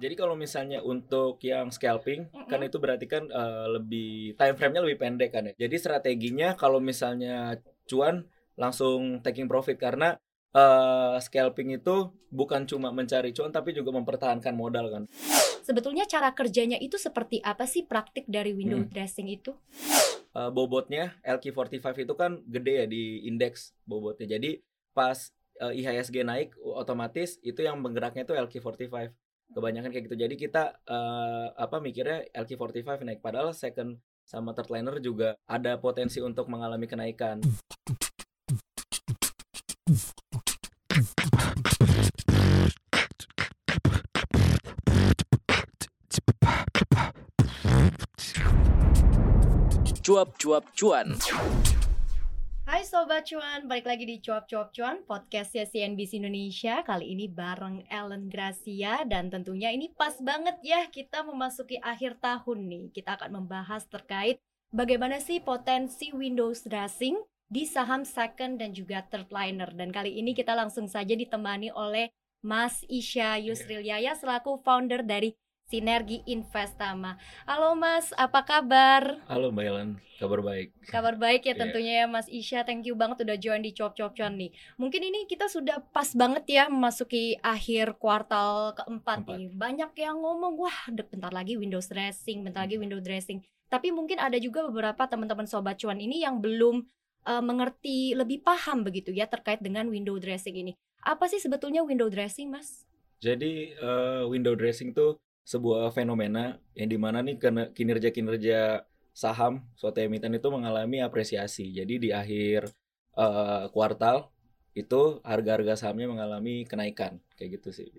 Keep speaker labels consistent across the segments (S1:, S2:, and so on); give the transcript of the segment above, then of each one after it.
S1: Jadi kalau misalnya untuk yang scalping
S2: Mm-mm.
S1: kan itu berarti kan eh, lebih time frame-nya lebih pendek kan ya. Jadi strateginya kalau misalnya cuan langsung taking profit karena eh, scalping itu bukan cuma mencari cuan tapi juga mempertahankan modal kan.
S2: Sebetulnya cara kerjanya itu seperti apa sih praktik dari window
S1: Hmm.
S2: dressing itu?
S1: Eh, bobotnya LQ45 itu kan gede ya di indeks bobotnya. Jadi pas eh, IHSG naik otomatis itu yang menggeraknya itu LQ45. Kebanyakan kayak gitu. Jadi kita eh, apa mikirnya LQ45 naik padahal second sama third liner juga ada potensi untuk mengalami kenaikan.
S3: Cuap-cuap cuan.
S2: Hai Sobat Cuan, balik lagi di Cuap Cuap Cuan, podcastnya CNBC Indonesia. Kali ini bareng Ellen Gracia Dan tentunya ini pas banget ya kita memasuki akhir tahun nih. Kita akan membahas terkait bagaimana sih potensi Windows dressing di saham second dan juga third liner. Dan kali ini kita langsung saja ditemani oleh Mas Isya Yusrilyaya selaku founder dari Sinergi Investama Halo Mas, apa kabar?
S1: Halo Mbak Ellen, kabar baik.
S2: Kabar baik ya
S1: Iya.
S2: tentunya ya Mas Isya. Thank you banget udah join di Cop Cop Cuan nih. Mungkin ini kita sudah pas banget ya memasuki akhir kuartal keempat
S1: Empat.
S2: nih. Banyak yang ngomong, wah bentar lagi Windows dressing, bentar lagi Windows dressing. Tapi mungkin ada juga beberapa teman-teman Sobat Cuan ini yang belum eh, mengerti lebih paham begitu ya terkait dengan window dressing ini. Apa sih sebetulnya window dressing Mas?
S1: Jadi eh, window dressing tuh sebuah fenomena yang di mana nih kinerja-kinerja saham suatu emiten itu mengalami apresiasi. Jadi di akhir eh, kuartal itu harga-harga sahamnya mengalami kenaikan kayak gitu sih.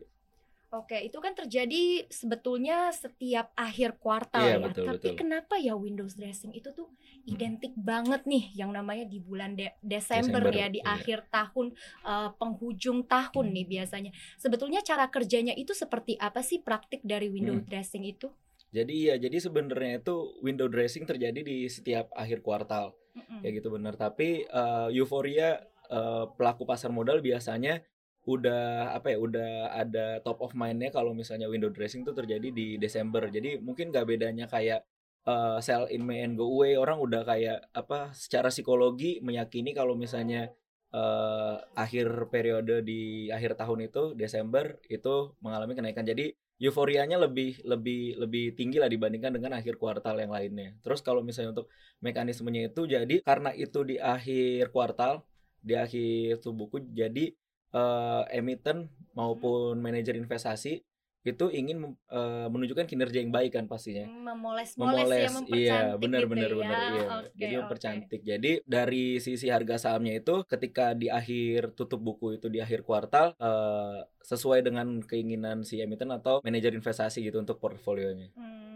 S2: Oke, itu kan terjadi sebetulnya setiap akhir kuartal
S1: Iya,
S2: ya.
S1: betul,
S2: Tapi
S1: betul.
S2: kenapa ya Windows dressing itu tuh identik banget nih yang namanya di bulan De- Desember,
S1: Desember,
S2: ya di
S1: iya.
S2: akhir tahun eh, penghujung tahun nih biasanya. Sebetulnya cara kerjanya itu seperti apa sih praktik dari window
S1: Hmm.
S2: dressing itu?
S1: Jadi iya, jadi sebenarnya itu window dressing terjadi di setiap akhir kuartal
S2: Mm-mm.
S1: kayak gitu benar. Tapi eh, euforia eh, pelaku pasar modal biasanya udah apa ya udah ada top of mindnya kalau misalnya window dressing tuh terjadi di Desember. Jadi mungkin gak bedanya kayak eh, sell in May and go away. Orang udah kayak apa secara psikologi meyakini kalau misalnya eh, akhir periode di akhir tahun itu Desember itu mengalami kenaikan. Jadi euforianya lebih lebih lebih tinggi lah dibandingkan dengan akhir kuartal yang lainnya. Terus kalau misalnya untuk mekanismenya itu jadi karena itu di akhir kuartal di akhir tuh buku jadi eh, emiten maupun manajer investasi itu ingin eh, menunjukkan kinerja yang baik kan pastinya.
S2: Memoles-moles ya,
S1: memoles
S2: mempercantik
S1: iya
S2: gitu
S1: benar benar
S2: ya.
S1: benar iya.
S2: Oke,
S1: jadi mempercantik. Jadi dari sisi harga sahamnya itu ketika di akhir tutup buku itu di akhir kuartal eh, sesuai dengan keinginan si emiten atau manajer investasi gitu untuk portfolionya.
S2: Hmm,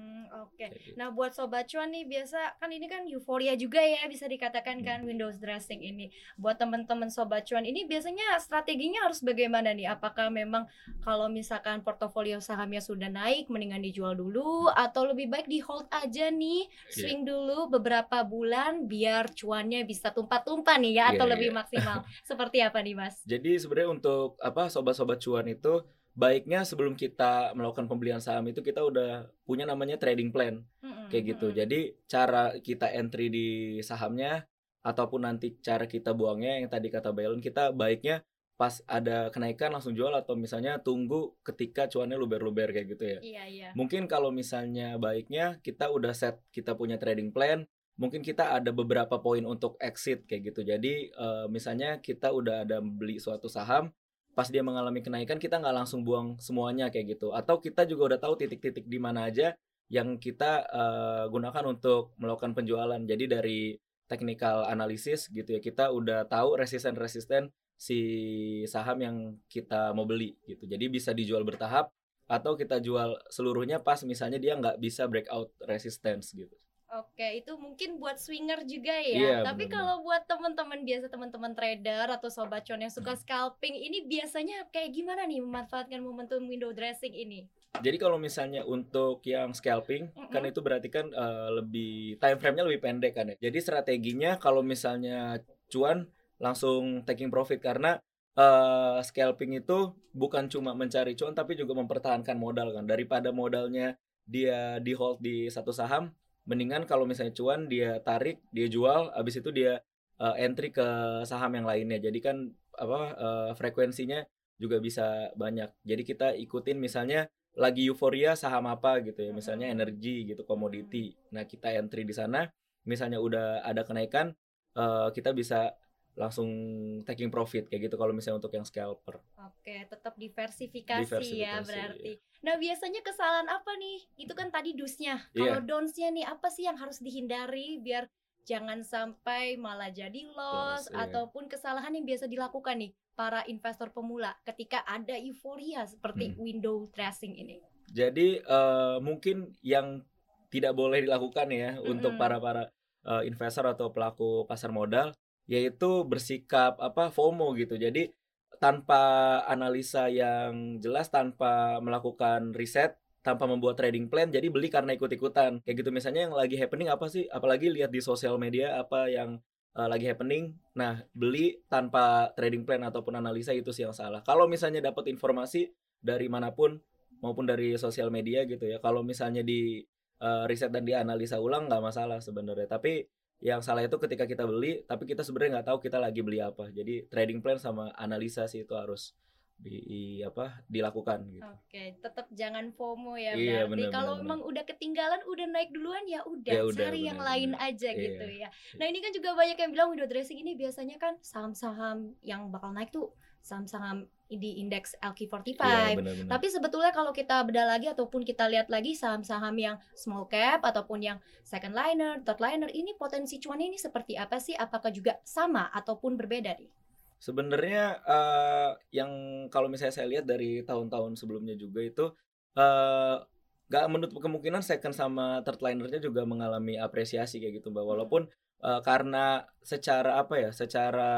S2: oke.
S1: Kayak gitu.
S2: Nah, buat sobat cuan nih biasa kan ini kan euforia juga ya bisa dikatakan kan Windows dressing ini. Buat teman-teman sobat cuan ini biasanya strateginya harus bagaimana nih? Apakah memang kalau misalkan portofolio sahamnya sudah naik mendingan dijual dulu atau lebih baik di hold aja nih,
S1: Iya.
S2: swing dulu beberapa bulan biar cuannya bisa tumpah-tumpah nih ya atau
S1: Iya,
S2: lebih
S1: iya.
S2: maksimal. Seperti apa nih, Mas?
S1: Jadi sebenarnya untuk apa sobat-sobat cuan itu baiknya sebelum kita melakukan pembelian saham itu kita udah punya namanya trading plan
S2: Mm-mm,
S1: kayak gitu. Jadi cara kita entry di sahamnya ataupun nanti cara kita buangnya yang tadi kata Bailon kita baiknya pas ada kenaikan langsung jual atau misalnya tunggu ketika cuannya luber-luber kayak gitu ya.
S2: Iya, iya.
S1: Mungkin kalau misalnya baiknya kita udah set kita punya trading plan, mungkin kita ada beberapa poin untuk exit kayak gitu. Jadi eh, misalnya kita udah ada beli suatu saham, pas dia mengalami kenaikan kita nggak langsung buang semuanya kayak gitu. Atau kita juga udah tahu titik-titik di mana aja yang kita eh, gunakan untuk melakukan penjualan. Jadi dari technical analysis gitu ya, kita udah tahu resisten-resisten si saham yang kita mau beli gitu. Jadi bisa dijual bertahap atau kita jual seluruhnya pas misalnya dia nggak bisa breakout resistance gitu.
S2: Oke, itu mungkin buat swinger juga ya. Tapi
S1: benar-benar.
S2: kalau buat teman-teman biasa teman-teman trader atau sobat cuan yang suka scalping, ini biasanya kayak gimana nih memanfaatkan momentum window dressing ini?
S1: Jadi kalau misalnya untuk yang scalping kan
S2: Mm-mm.
S1: itu berarti kan eh, lebih time frame-nya lebih pendek kan ya. Jadi strateginya kalau misalnya cuan langsung taking profit karena eh scalping itu bukan cuma mencari cuan tapi juga mempertahankan modal kan. Daripada modalnya dia di hold di satu saham, mendingan kalau misalnya cuan dia tarik, dia jual, habis itu dia eh, entry ke saham yang lainnya. Jadi kan apa eh, frekuensinya juga bisa banyak. Jadi kita ikutin misalnya lagi euforia saham apa gitu ya, misalnya energi gitu, komoditi. Nah, kita entry di sana, misalnya udah ada kenaikan, eh, kita bisa langsung taking profit kayak gitu kalau misalnya untuk yang scalper.
S2: Oke, tetap diversifikasi, ya
S1: Diversifikasi,
S2: berarti. Nah, biasanya kesalahan apa nih? Itu kan tadi dusnya.
S1: Iya.
S2: Kalau downs-nya nih apa sih yang harus dihindari biar jangan sampai malah jadi loss
S1: Loss, iya.
S2: ataupun kesalahan yang biasa dilakukan nih para investor pemula ketika ada euforia seperti
S1: Hmm.
S2: window dressing ini.
S1: Jadi eh, mungkin yang tidak boleh dilakukan ya untuk
S2: Mm-mm.
S1: para para eh, investor atau pelaku pasar modal yaitu bersikap apa FOMO gitu. Jadi tanpa analisa yang jelas, tanpa melakukan riset, tanpa membuat trading plan, jadi beli karena ikut-ikutan. Kayak gitu misalnya yang lagi happening apa sih? Apalagi lihat di sosial media apa yang eh, lagi happening. Nah, beli tanpa trading plan ataupun analisa itu sih yang salah. Kalau misalnya dapat informasi dari mana pun maupun dari sosial media gitu ya. Kalau misalnya di eh, riset dan dianalisa ulang nggak masalah sebenarnya. Tapi yang salah itu ketika kita beli, tapi kita sebenarnya nggak tahu kita lagi beli apa. Jadi trading plan sama analisa sih itu harus di, i- apa dilakukan gitu.
S2: Oke, tetap jangan FOMO ya
S1: Iya,
S2: berarti. Kalau memang udah ketinggalan, udah naik duluan ya udah,
S1: Ya udah,
S2: cari yang
S1: benar,
S2: lain aja
S1: Iya.
S2: gitu ya. Nah, ini kan juga banyak yang bilang window dressing ini biasanya kan saham-saham yang bakal naik tuh saham-saham di indeks LQ45.
S1: Iya, benar-benar.
S2: Tapi sebetulnya kalau kita bedah lagi ataupun kita lihat lagi saham-saham yang small cap ataupun yang second liner, third liner ini potensi cuannya ini seperti apa sih? Apakah juga sama ataupun berbeda nih?
S1: Sebenarnya eh, yang kalau misalnya saya lihat dari tahun-tahun sebelumnya juga itu eh, nggak menutup kemungkinan second sama third linernya juga mengalami apresiasi kayak gitu mbak. Walaupun eh, karena secara apa ya, secara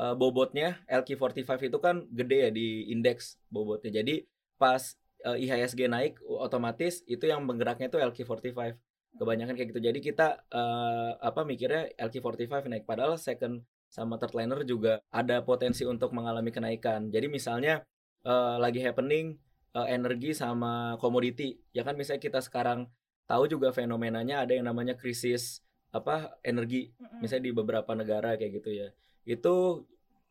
S1: eh, bobotnya LQ45 itu kan gede ya di indeks bobotnya. Jadi pas eh, IHSG naik otomatis itu yang menggeraknya itu LQ45 kebanyakan kayak gitu. Jadi kita eh, apa mikirnya LQ45 naik padahal second sama third liner juga ada potensi untuk mengalami kenaikan. Jadi misalnya eh, lagi happening eh, energi sama komoditi, ya kan misalnya kita sekarang tahu juga fenomenanya ada yang namanya krisis apa energi, misalnya di beberapa negara kayak gitu ya. Itu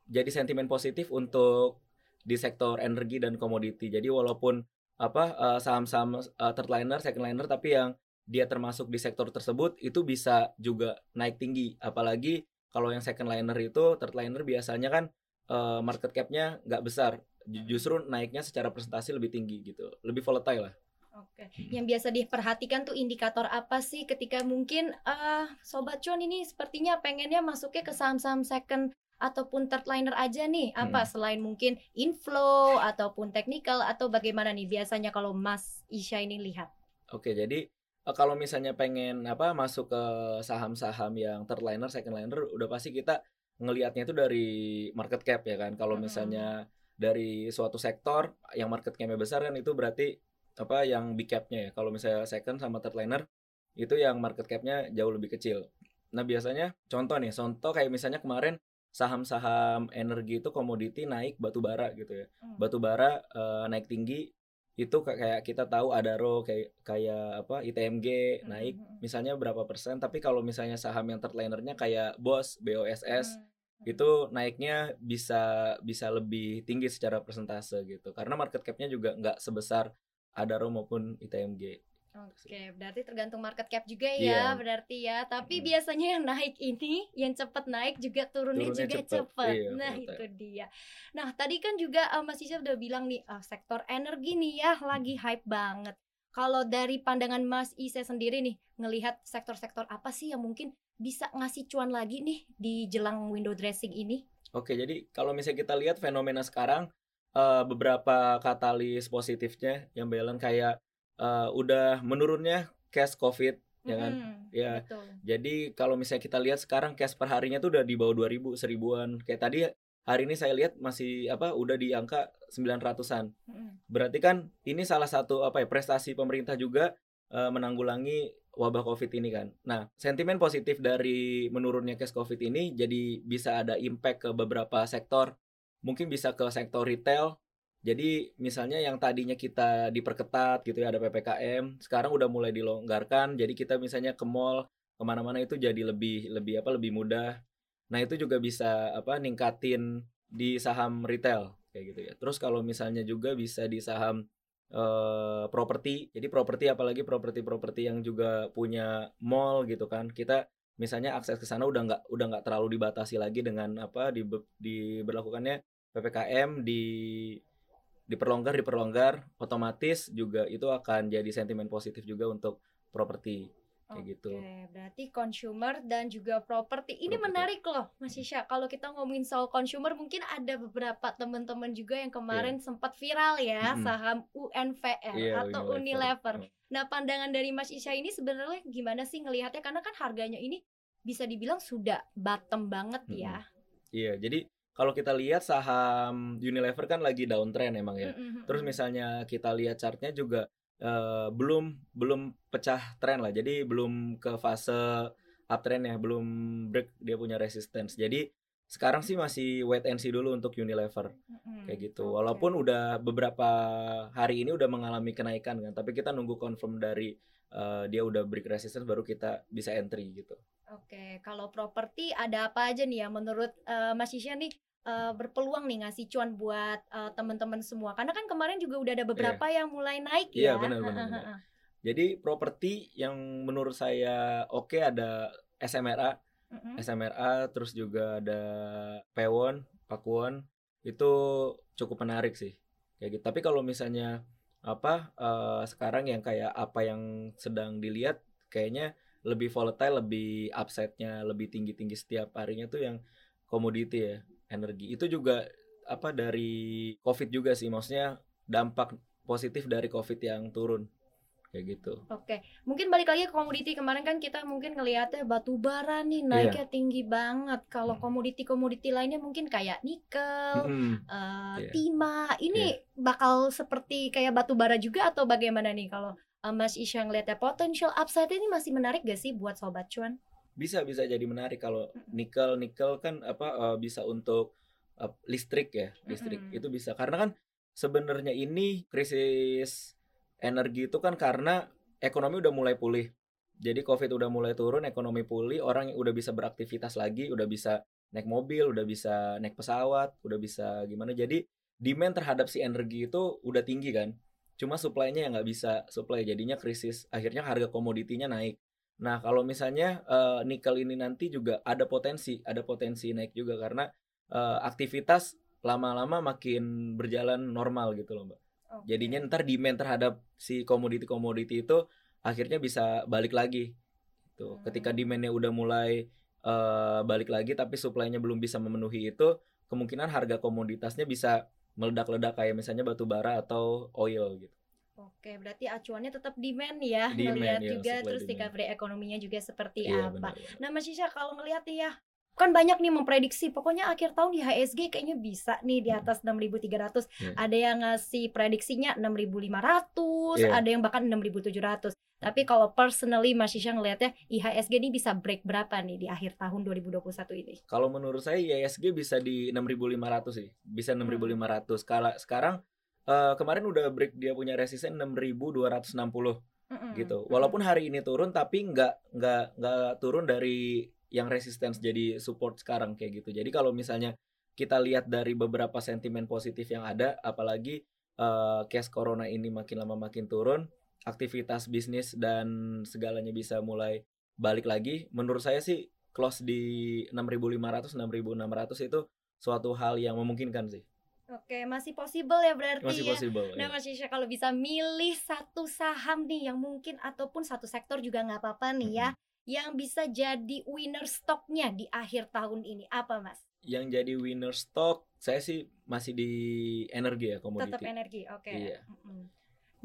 S1: jadi sentimen positif untuk di sektor energi dan komoditi. Jadi walaupun apa eh, saham-saham eh, third liner, second liner tapi yang dia termasuk di sektor tersebut itu bisa juga naik tinggi. Apalagi kalau yang second liner itu third liner biasanya kan eh, market cap-nya nggak besar. Ju- Justru naiknya secara presentasi lebih tinggi gitu. Lebih volatile lah.
S2: Oke, yang biasa diperhatikan tuh indikator apa sih ketika mungkin eh sobat cuan ini sepertinya pengennya masuknya ke saham-saham second ataupun third liner aja nih. Apa
S1: Hmm.
S2: selain mungkin inflow ataupun technical atau bagaimana nih biasanya kalau Mas Isya ini lihat?
S1: Oke, jadi eh, kalau misalnya pengen apa masuk ke saham-saham yang third liner, second liner, udah pasti kita ngelihatnya itu dari market cap ya kan. Kalau
S2: Mm-mm.
S1: misalnya dari suatu sektor yang market cap-nya besar kan itu berarti apa yang big cap-nya ya. Kalau misalnya second sama third liner itu yang market cap-nya jauh lebih kecil. Nah, biasanya contoh nih, contoh kayak misalnya kemarin saham-saham energi itu komoditi naik batu bara gitu ya.
S2: Hmm.
S1: Batu bara eh, naik tinggi itu ka- kayak kita tahu Adaro kayak kayak apa ITMG
S2: Hmm,
S1: naik
S2: hmm, hmm.
S1: misalnya berapa persen tapi kalau misalnya saham yang third linernya kayak BOS, BOSS
S2: Hmm.
S1: itu naiknya bisa bisa lebih tinggi secara persentase gitu karena market cap-nya juga nggak sebesar Adaro maupun ITMG.
S2: Oke, berarti tergantung market cap juga ya, berarti ya. Tapi
S1: Mm.
S2: biasanya yang naik ini, yang cepat naik juga turunnya,
S1: Turunnya
S2: juga cepat.
S1: iya,
S2: nah,
S1: betul.
S2: itu dia. Nah, tadi kan juga eh, Mas Isya udah bilang nih, eh, sektor energi nih ya lagi hype banget. Kalau dari pandangan Mas Isya sendiri nih, ngelihat sektor-sektor apa sih yang mungkin bisa ngasih cuan lagi nih di jelang window dressing ini?
S1: Oke, jadi kalau misalnya kita lihat fenomena sekarang eh, beberapa katalis positifnya yang Belen kayak eh, udah menurunnya cash COVID ya kan?
S2: Mm-mm,
S1: Ya.
S2: Betul.
S1: Jadi kalau misalnya kita lihat sekarang cash per harinya tuh udah di bawah 2000, seribuan. Kayak tadi hari ini saya lihat masih apa udah di angka 900-an.
S2: Mm-mm.
S1: Berarti kan ini salah satu apa ya prestasi pemerintah juga eh, menanggulangi wabah Covid ini kan. Nah, sentimen positif dari menurunnya cash Covid ini jadi bisa ada impact ke beberapa sektor. Mungkin bisa ke sektor retail. Jadi misalnya yang tadinya kita diperketat gitu ya ada ppkm, sekarang udah mulai dilonggarkan. Jadi kita misalnya ke mall ke mana-mana itu jadi lebih lebih apa lebih mudah. Nah itu juga bisa apa ningkatin di saham retail kayak gitu ya. Terus kalau misalnya juga bisa di saham eh properti. Jadi properti apalagi properti-properti yang juga punya mall gitu kan. Kita misalnya akses ke sana udah nggak udah nggak terlalu dibatasi lagi dengan apa di diberlakukannya PPKM di diperlonggar diperlonggar otomatis juga itu akan jadi sentimen positif juga untuk properti kayak gitu.
S2: Oke, berarti consumer dan juga properti. Ini
S1: Properti.
S2: menarik loh, Mas Isya. Kalau kita ngomongin soal consumer, mungkin ada beberapa teman-teman juga yang kemarin sempat viral ya.
S1: Mm-mm.
S2: saham UNVR
S1: Iya,
S2: atau Unilever. Nah, pandangan dari Mas Isya ini sebenarnya gimana sih ngelihatnya? Karena kan harganya ini bisa dibilang sudah bottom banget ya.
S1: Iya, jadi kalau kita lihat saham Unilever kan lagi downtrend emang ya. Terus misalnya kita lihat chartnya juga eh, belum belum pecah tren lah. Jadi belum ke fase uptrend ya, belum break dia punya resistance. Jadi sekarang sih masih wait and see dulu untuk Unilever kayak gitu. Walaupun udah beberapa hari ini udah mengalami kenaikan kan, tapi kita nunggu confirm dari eh, dia udah break resistance baru kita bisa entry gitu.
S2: Oke, kalau properti ada apa aja nih ya menurut eh, Mas Isya nih eh, berpeluang nih ngasih cuan buat eh, teman-teman semua? Karena kan kemarin juga udah ada beberapa yang mulai naik
S1: Iya,
S2: ya.
S1: benar, benar, benar. Jadi properti yang menurut saya oke ada SMRA,
S2: Mm-mm.
S1: SMRA terus juga ada Pewon, Pakuwon itu cukup menarik sih. Kayak gitu. Tapi kalau misalnya apa eh, sekarang yang kayak apa yang sedang dilihat kayaknya lebih volatile, lebih upside-nya lebih tinggi-tinggi setiap harinya tuh yang komoditi ya, energi. Itu juga apa dari Covid juga sih, maksudnya dampak positif dari Covid yang turun. Kayak gitu.
S2: Oke, mungkin balik lagi ke komoditi kemarin kan kita mungkin ngelihatnya batu bara nih naiknya tinggi banget. Kalau
S1: Hmm.
S2: komoditi-komoditi lainnya mungkin kayak nikel,
S1: Mm-mm.
S2: eh,
S1: Iya.
S2: timah. Ini bakal seperti kayak batu bara juga atau bagaimana nih kalau eh, Mas Isya ngelihatnya potential upside ini masih menarik gak sih buat sobat cuan?
S1: Bisa bisa jadi menarik kalau nikel nikel kan apa eh, bisa untuk eh, listrik ya listrik
S2: Mm-mm.
S1: itu bisa. Karena kan sebenarnya ini krisis energi itu kan karena ekonomi udah mulai pulih. Jadi covid udah mulai turun ekonomi pulih orang udah bisa beraktivitas lagi udah bisa naik mobil udah bisa naik pesawat udah bisa gimana. Jadi demand terhadap si energi itu udah tinggi kan. Cuma supply-nya yang nggak bisa supply. Jadinya krisis akhirnya harga komoditinya naik Nah, kalau misalnya eh, nikel ini nanti juga ada potensi, ada potensi naik juga karena eh, aktivitas lama-lama makin berjalan normal gitu loh, Mbak.
S2: Oke.
S1: Jadinya ntar demand terhadap si komoditi-komoditi itu akhirnya bisa balik lagi. Tuh, ketika
S2: Hmm.
S1: demandnya udah mulai eh, balik lagi tapi supply-nya belum bisa memenuhi itu, kemungkinan harga komoditasnya bisa meledak-ledak kayak misalnya batu bara atau oil gitu.
S2: Oke, berarti acuannya tetap demand ya,
S1: Demand,
S2: ngelihat
S1: ya,
S2: juga terus recovery ekonominya juga seperti
S1: Iya,
S2: apa.
S1: benar. benar.
S2: Nah, Mas Isya kalau ngelihat nih ya, kan banyak nih memprediksi pokoknya akhir tahun di HSG kayaknya bisa nih di atas 6.300.
S1: Iya.
S2: Ada yang ngasih prediksinya 6.500,
S1: Iya.
S2: ada yang bahkan 6.700. Tapi kalau personally Mas Isya ngelihatnya IHSG ini bisa break berapa nih di akhir tahun 2021 ini?
S1: Kalau menurut saya IHSG bisa di 6.500 sih, bisa 6.500. Kala sekarang eh, kemarin udah break dia punya resisten 6.260
S2: Mm-mm.
S1: gitu.
S2: Mm-mm.
S1: Walaupun hari ini turun tapi nggak nggak nggak turun dari yang resistance jadi support sekarang kayak gitu. Jadi kalau misalnya kita lihat dari beberapa sentimen positif yang ada, apalagi eh, case corona ini makin lama makin turun, aktivitas bisnis dan segalanya bisa mulai balik lagi. Menurut saya sih close di 6.500 6.600 itu suatu hal yang memungkinkan sih.
S2: Oke, masih possible ya berarti
S1: Masih
S2: ya.
S1: possible.
S2: Nah
S1: ya.
S2: Mas Isya kalau bisa milih satu saham nih yang mungkin ataupun satu sektor juga nggak apa-apa nih ya yang bisa jadi winner stocknya di akhir tahun ini apa Mas?
S1: Yang jadi winner stock saya sih masih di energi ya komoditi.
S2: Tetap energi, oke.
S1: Iya.
S2: Mm-mm.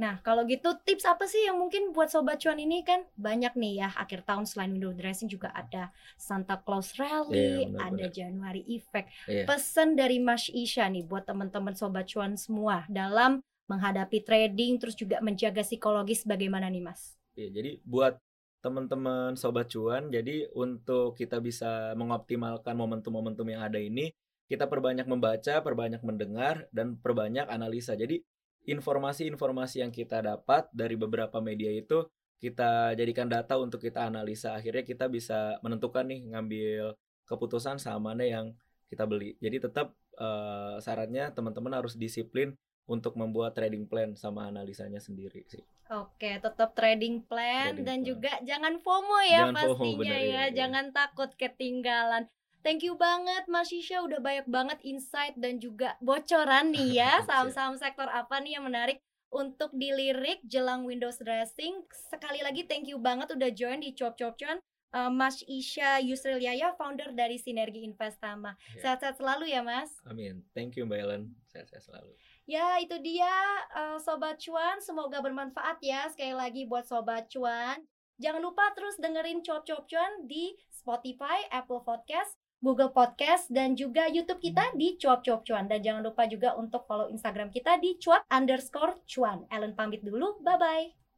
S2: Nah kalau gitu tips apa sih yang mungkin buat sobat cuan ini kan banyak nih ya akhir tahun selain window dressing juga ada Santa Claus Rally,
S1: Iya, benar,
S2: ada. January Effect.
S1: Iya.
S2: Pesan dari Mas Isya nih buat teman-teman sobat cuan semua dalam menghadapi trading terus juga menjaga psikologis bagaimana nih Mas?
S1: Iya, jadi buat teman-teman sobat cuan, jadi untuk kita bisa mengoptimalkan momentum-momentum yang ada ini, kita perbanyak membaca, perbanyak mendengar, dan perbanyak analisa. Jadi informasi-informasi yang kita dapat dari beberapa media itu kita jadikan data untuk kita analisa. Akhirnya kita bisa menentukan nih ngambil keputusan saham mana yang kita beli. Jadi tetap uh, syaratnya teman-teman harus disiplin untuk membuat trading plan sama analisanya sendiri sih.
S2: Oke, tetap trading plan
S1: Trading
S2: dan
S1: plan.
S2: juga jangan FOMO ya
S1: Jangan FOMO,
S2: pastinya
S1: benar,
S2: ya.
S1: iya, iya.
S2: Jangan takut ketinggalan. Thank you banget Mas Shisha udah banyak banget insight dan juga bocoran nih ya saham-saham sektor apa nih yang menarik untuk dilirik jelang Windows dressing. Sekali lagi thank you banget udah join di Cuap Cuap Cuan. Uh, Mas Isya Yusril Yaya, founder dari Sinergi Investama.
S1: Ya.
S2: Sehat-sehat selalu ya Mas.
S1: Amin. Thank you Mbak Ellen. Sehat-sehat selalu.
S2: Ya, itu dia uh, Sobat Cuan. Semoga bermanfaat ya. Sekali lagi buat Sobat Cuan. Jangan lupa terus dengerin Cuap Cuap Cuan di Spotify, Apple Podcast, Google Podcast, dan juga YouTube kita di Cuap Cuap Cuan. Dan jangan lupa juga untuk follow Instagram kita di cuap underscore cuan. Ellen pamit dulu. Bye-bye.